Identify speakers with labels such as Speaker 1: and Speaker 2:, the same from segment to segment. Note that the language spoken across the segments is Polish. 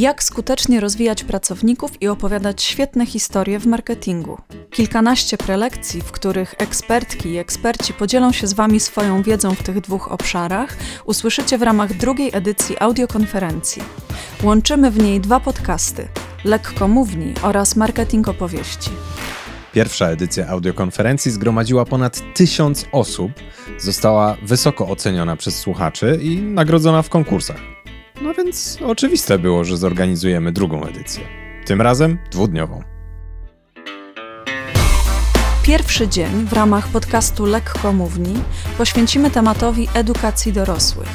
Speaker 1: Jak skutecznie rozwijać pracowników i opowiadać świetne historie w marketingu. Kilkanaście prelekcji, w których ekspertki i eksperci podzielą się z Wami swoją wiedzą w tych dwóch obszarach, usłyszycie w ramach drugiej edycji audiokonferencji. Łączymy w niej dwa podcasty: Lekkomówni oraz Marketing Opowieści.
Speaker 2: Pierwsza edycja audiokonferencji zgromadziła ponad tysiąc osób, została wysoko oceniona przez słuchaczy i nagrodzona w konkursach. No więc oczywiste było, że zorganizujemy drugą edycję. Tym razem dwudniową.
Speaker 1: Pierwszy dzień w ramach podcastu Lekkomówni poświęcimy tematowi edukacji dorosłych.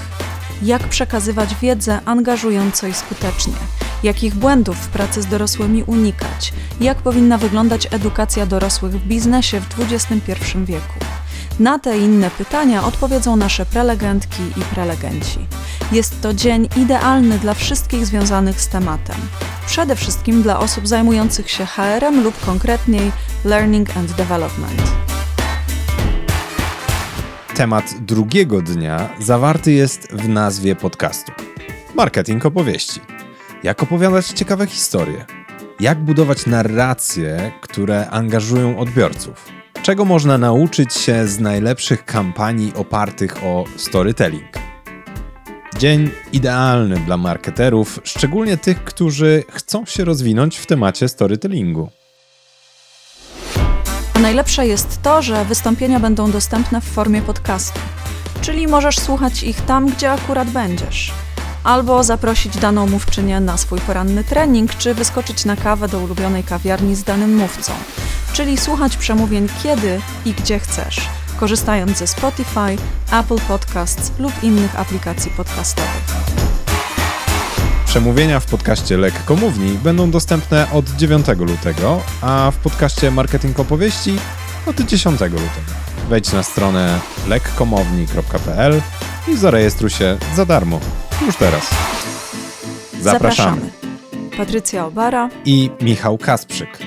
Speaker 1: Jak przekazywać wiedzę angażująco i skutecznie? Jakich błędów w pracy z dorosłymi unikać? Jak powinna wyglądać edukacja dorosłych w biznesie w XXI wieku? Na te i inne pytania odpowiedzą nasze prelegentki i prelegenci. Jest to dzień idealny dla wszystkich związanych z tematem. Przede wszystkim dla osób zajmujących się HR-em lub konkretniej Learning and Development.
Speaker 2: Temat drugiego dnia zawarty jest w nazwie podcastu. Marketing opowieści. Jak opowiadać ciekawe historie? Jak budować narracje, które angażują odbiorców? Czego można nauczyć się z najlepszych kampanii opartych o storytelling? Dzień idealny dla marketerów, szczególnie tych, którzy chcą się rozwinąć w temacie storytellingu.
Speaker 1: Najlepsze jest to, że wystąpienia będą dostępne w formie podcastu, czyli możesz słuchać ich tam, gdzie akurat będziesz. Albo zaprosić daną mówczynię na swój poranny trening, czy wyskoczyć na kawę do ulubionej kawiarni z danym mówcą, czyli słuchać przemówień kiedy i gdzie chcesz, korzystając ze Spotify, Apple Podcasts lub innych aplikacji podcastowych.
Speaker 2: Przemówienia w podcaście Lekkomówni będą dostępne od 9 lutego, a w podcaście Marketing Opowieści od 10 lutego. Wejdź na stronę lekkomowni.pl i zarejestruj się za darmo. Już teraz.
Speaker 1: Zapraszamy. Patrycja Obara
Speaker 2: I Michał Kasprzyk.